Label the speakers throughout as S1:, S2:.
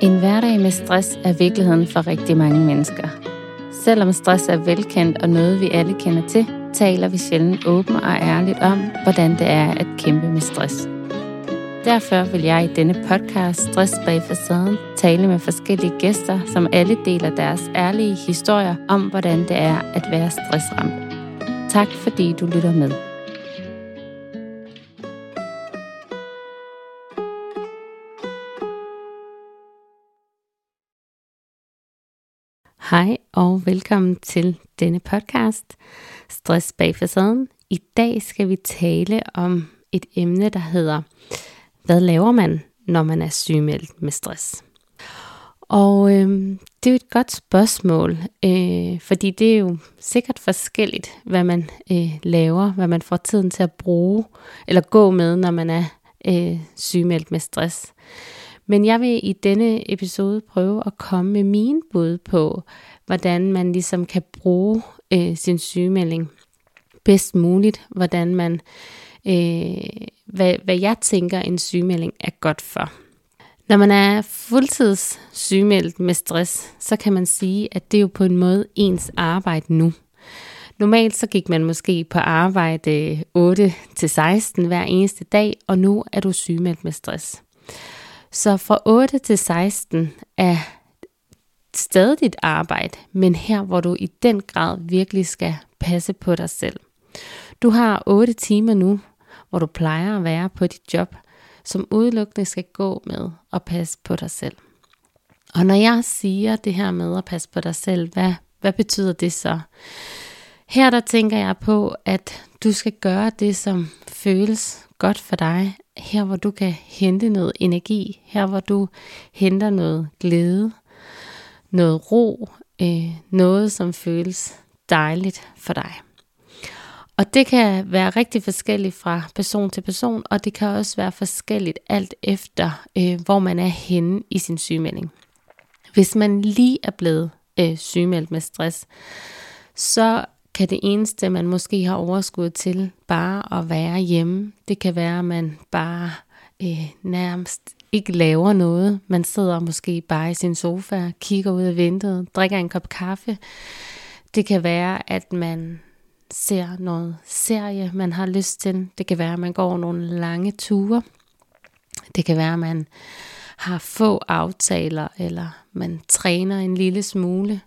S1: En hverdag med stress er virkeligheden for rigtig mange mennesker. Selvom stress er velkendt og noget, vi alle kender til, taler vi sjældent åbent og ærligt om, hvordan det er at kæmpe med stress. Derfor vil jeg i denne podcast Stress bag facaden tale med forskellige gæster, som alle deler deres ærlige historier om, hvordan det er at være stressramt. Tak fordi du lytter med. Hej og velkommen til denne podcast, Stress bag facaden. I dag skal vi tale om et emne, der hedder, hvad laver man, når man er sygemeldt med stress? Og øh, det er jo et godt spørgsmål, øh, fordi det er jo sikkert forskelligt, hvad man øh, laver, hvad man får tiden til at bruge eller gå med, når man er øh, sygemeldt med stress. Men jeg vil i denne episode prøve at komme med min bud på, hvordan man ligesom kan bruge øh, sin sygemelding bedst muligt, hvordan man, øh, hvad, hvad jeg tænker en sygemelding er godt for. Når man er fuldtids sygemeldt med stress, så kan man sige, at det er jo på en måde ens arbejde nu. Normalt så gik man måske på arbejde 8-16 hver eneste dag, og nu er du sygemeldt med stress. Så fra 8 til 16 er stadig dit arbejde, men her hvor du i den grad virkelig skal passe på dig selv. Du har 8 timer nu, hvor du plejer at være på dit job, som udelukkende skal gå med at passe på dig selv. Og når jeg siger det her med at passe på dig selv, hvad, hvad betyder det så? Her der tænker jeg på, at du skal gøre det, som føles godt for dig, her hvor du kan hente noget energi, her hvor du henter noget glæde, noget ro, øh, noget som føles dejligt for dig. Og det kan være rigtig forskelligt fra person til person, og det kan også være forskelligt alt efter, øh, hvor man er henne i sin sygemelding. Hvis man lige er blevet øh, sygemeldt med stress, så kan det eneste, man måske har overskud til, bare at være hjemme. Det kan være, at man bare øh, nærmest ikke laver noget. Man sidder måske bare i sin sofa, kigger ud af vinduet, drikker en kop kaffe. Det kan være, at man ser noget serie, man har lyst til. Det kan være, at man går nogle lange ture. Det kan være, at man har få aftaler, eller man træner en lille smule.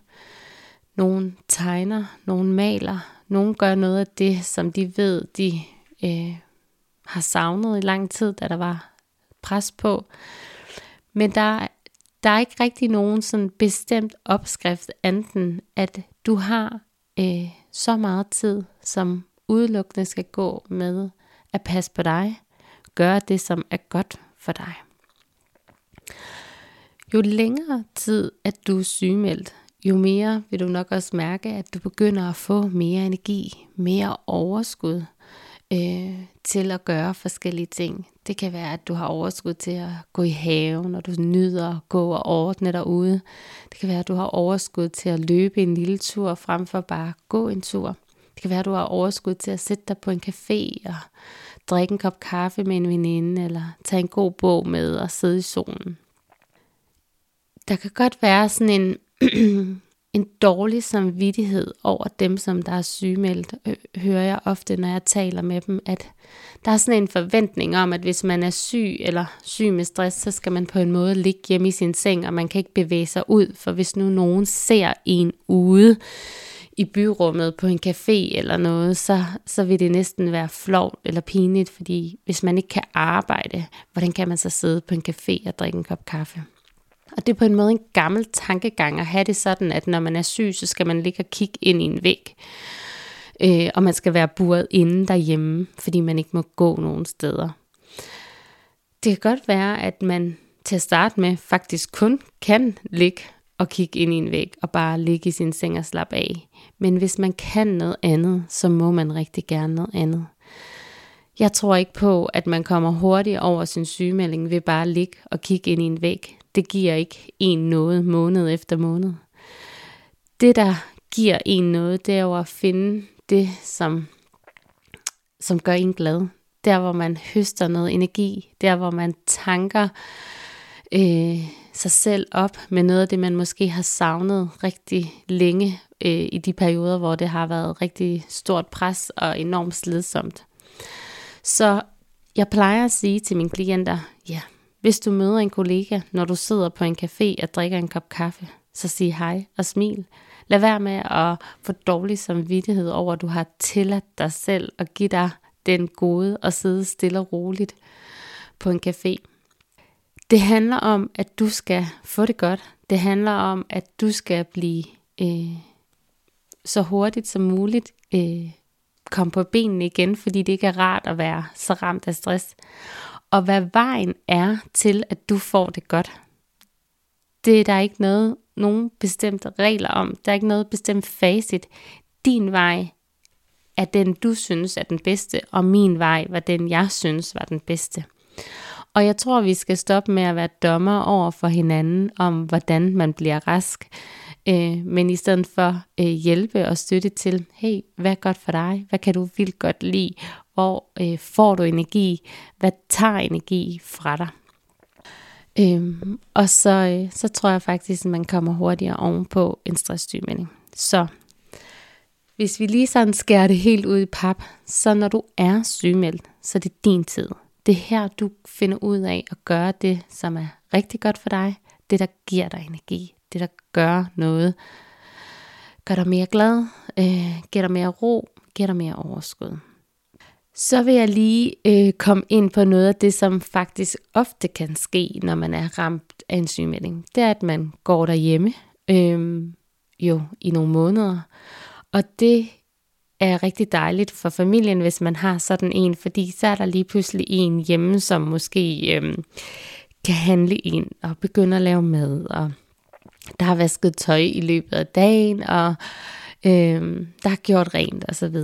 S1: Nogle tegner, nogle maler, nogle gør noget af det, som de ved, de øh, har savnet i lang tid, da der var pres på. Men der, der er ikke rigtig nogen sådan bestemt opskrift, enten at du har øh, så meget tid, som udelukkende skal gå med at passe på dig, gøre det, som er godt for dig. Jo længere tid, at du er sygemeldt, jo mere vil du nok også mærke, at du begynder at få mere energi, mere overskud øh, til at gøre forskellige ting. Det kan være, at du har overskud til at gå i haven, og du nyder at gå og ordne derude. Det kan være, at du har overskud til at løbe en lille tur, frem for bare at gå en tur. Det kan være, at du har overskud til at sætte dig på en café og drikke en kop kaffe med en veninde, eller tage en god bog med og sidde i solen. Der kan godt være sådan en en dårlig samvittighed over dem, som der er sygemeldt, øh, hører jeg ofte, når jeg taler med dem, at der er sådan en forventning om, at hvis man er syg eller syg med stress, så skal man på en måde ligge hjemme i sin seng, og man kan ikke bevæge sig ud, for hvis nu nogen ser en ude i byrummet på en café eller noget, så, så vil det næsten være flovt eller pinligt, fordi hvis man ikke kan arbejde, hvordan kan man så sidde på en café og drikke en kop kaffe? Og det er på en måde en gammel tankegang at have det sådan, at når man er syg, så skal man ligge og kigge ind i en væg. Øh, og man skal være buret inde derhjemme, fordi man ikke må gå nogen steder. Det kan godt være, at man til at starte med faktisk kun kan ligge og kigge ind i en væg og bare ligge i sin seng og slappe af. Men hvis man kan noget andet, så må man rigtig gerne noget andet. Jeg tror ikke på, at man kommer hurtigt over sin sygemelding ved bare at ligge og kigge ind i en væg det giver ikke en noget måned efter måned. Det, der giver en noget, det er jo at finde det, som, som gør en glad. Der, hvor man høster noget energi. Der, hvor man tanker øh, sig selv op med noget af det, man måske har savnet rigtig længe øh, i de perioder, hvor det har været rigtig stort pres og enormt slidsomt. Så jeg plejer at sige til mine klienter, ja, hvis du møder en kollega, når du sidder på en café og drikker en kop kaffe, så sig hej og smil. Lad være med at få dårlig samvittighed over, at du har tilladt dig selv at give dig den gode og sidde stille og roligt på en café. Det handler om, at du skal få det godt. Det handler om, at du skal blive øh, så hurtigt som muligt øh, komme på benene igen, fordi det ikke er rart at være så ramt af stress. Og hvad vejen er til, at du får det godt, det er der ikke noget, nogen bestemte regler om. Der er ikke noget bestemt facit. Din vej er den, du synes er den bedste, og min vej var den, jeg synes var den bedste. Og jeg tror, vi skal stoppe med at være dommer over for hinanden om, hvordan man bliver rask. Øh, men i stedet for øh, hjælpe og støtte til, hey, hvad er godt for dig? Hvad kan du vildt godt lide? Hvor øh, får du energi? Hvad tager energi fra dig? Øhm, og så, øh, så tror jeg faktisk, at man kommer hurtigere ovenpå en stresssygemelding. Så hvis vi lige sådan skærer det helt ud i pap, så når du er sygemeldt, så er det din tid. Det er her, du finder ud af at gøre det, som er rigtig godt for dig. Det, der giver dig energi. Det, der gør noget. Gør dig mere glad. Øh, giver dig mere ro. Giver dig mere overskud. Så vil jeg lige øh, komme ind på noget af det, som faktisk ofte kan ske, når man er ramt af en sygemelding. Det er, at man går derhjemme øh, jo i nogle måneder. Og det er rigtig dejligt for familien, hvis man har sådan en, fordi så er der lige pludselig en hjemme, som måske øh, kan handle ind og begynde at lave mad, og der har vasket tøj i løbet af dagen, og øh, der har gjort rent osv.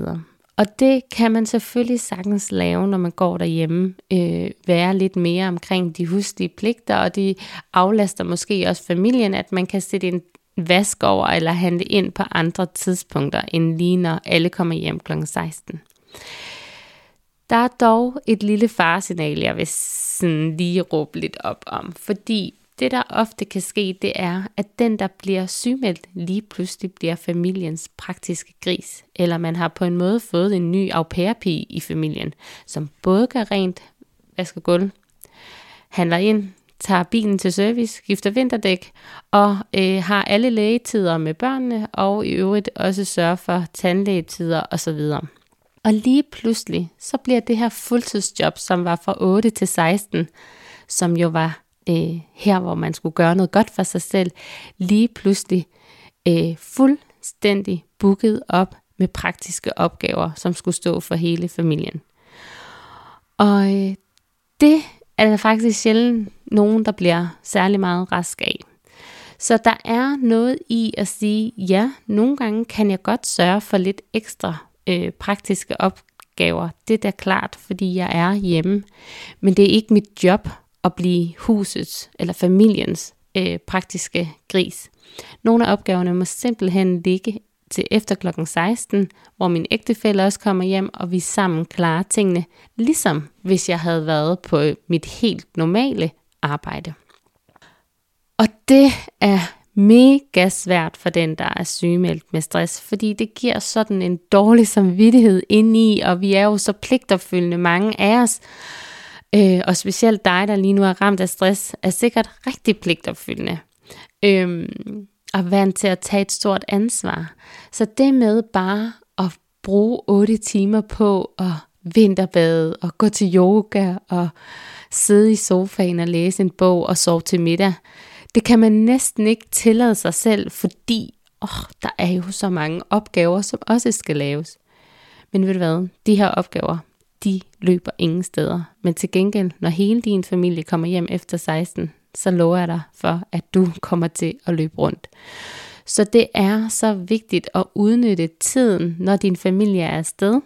S1: Og det kan man selvfølgelig sagtens lave, når man går derhjemme, øh, være lidt mere omkring de huslige pligter, og de aflaster måske også familien, at man kan sætte en vask over eller handle ind på andre tidspunkter, end lige når alle kommer hjem kl. 16. Der er dog et lille faresignal, jeg vil sådan lige råbe lidt op om, fordi det, der ofte kan ske, det er, at den, der bliver sygemeldt, lige pludselig bliver familiens praktiske gris. Eller man har på en måde fået en ny au pair i familien, som både gør rent, vasker gulv, handler ind, tager bilen til service, skifter vinterdæk og øh, har alle lægetider med børnene og i øvrigt også sørger for tandlægetider osv. Og lige pludselig, så bliver det her fuldtidsjob, som var fra 8 til 16, som jo var øh, her, hvor man skulle gøre noget godt for sig selv, lige pludselig øh, fuldstændig booket op med praktiske opgaver, som skulle stå for hele familien. Og øh, det er der faktisk sjældent nogen, der bliver særlig meget rask af. Så der er noget i at sige, ja, nogle gange kan jeg godt sørge for lidt ekstra øh, praktiske opgaver. Det er da klart, fordi jeg er hjemme. Men det er ikke mit job at blive husets eller familiens øh, praktiske gris. Nogle af opgaverne må simpelthen ligge til efter klokken 16, hvor min ægtefælle også kommer hjem, og vi sammen klarer tingene, ligesom hvis jeg havde været på mit helt normale arbejde. Og det er mega svært for den, der er sygemeldt med stress, fordi det giver sådan en dårlig samvittighed ind i, og vi er jo så pligtopfyldende mange af os, øh, og specielt dig, der lige nu er ramt af stress, er sikkert rigtig pligtopfyldende. Øh, og vant til at tage et stort ansvar. Så det med bare at bruge 8 timer på at vinterbade og gå til yoga og sidde i sofaen og læse en bog og sove til middag, det kan man næsten ikke tillade sig selv, fordi åh, der er jo så mange opgaver, som også skal laves. Men ved du hvad, de her opgaver, de løber ingen steder. Men til gengæld, når hele din familie kommer hjem efter 16, så lover jeg dig for, at du kommer til at løbe rundt. Så det er så vigtigt at udnytte tiden, når din familie er afsted,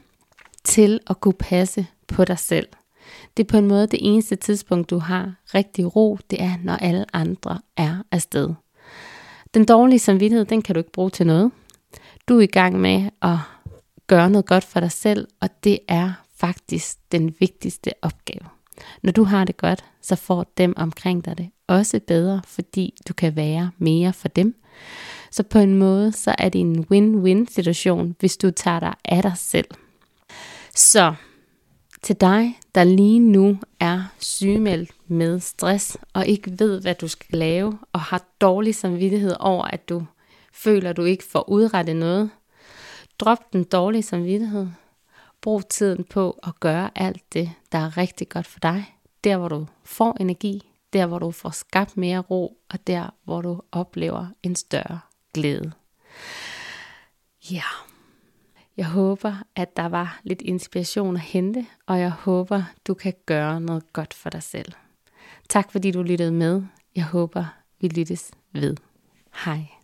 S1: til at kunne passe på dig selv. Det er på en måde det eneste tidspunkt, du har rigtig ro, det er, når alle andre er afsted. Den dårlige samvittighed, den kan du ikke bruge til noget. Du er i gang med at gøre noget godt for dig selv, og det er faktisk den vigtigste opgave. Når du har det godt, så får dem omkring dig det også bedre, fordi du kan være mere for dem. Så på en måde, så er det en win-win situation, hvis du tager dig af dig selv. Så til dig, der lige nu er sygemeldt med stress og ikke ved, hvad du skal lave, og har dårlig samvittighed over, at du føler, at du ikke får udrettet noget, drop den dårlige samvittighed. Brug tiden på at gøre alt det, der er rigtig godt for dig. Der, hvor du får energi, der, hvor du får skabt mere ro, og der, hvor du oplever en større glæde. Ja. Yeah. Jeg håber, at der var lidt inspiration at hente, og jeg håber, du kan gøre noget godt for dig selv. Tak fordi du lyttede med. Jeg håber, vi lyttes ved. Hej.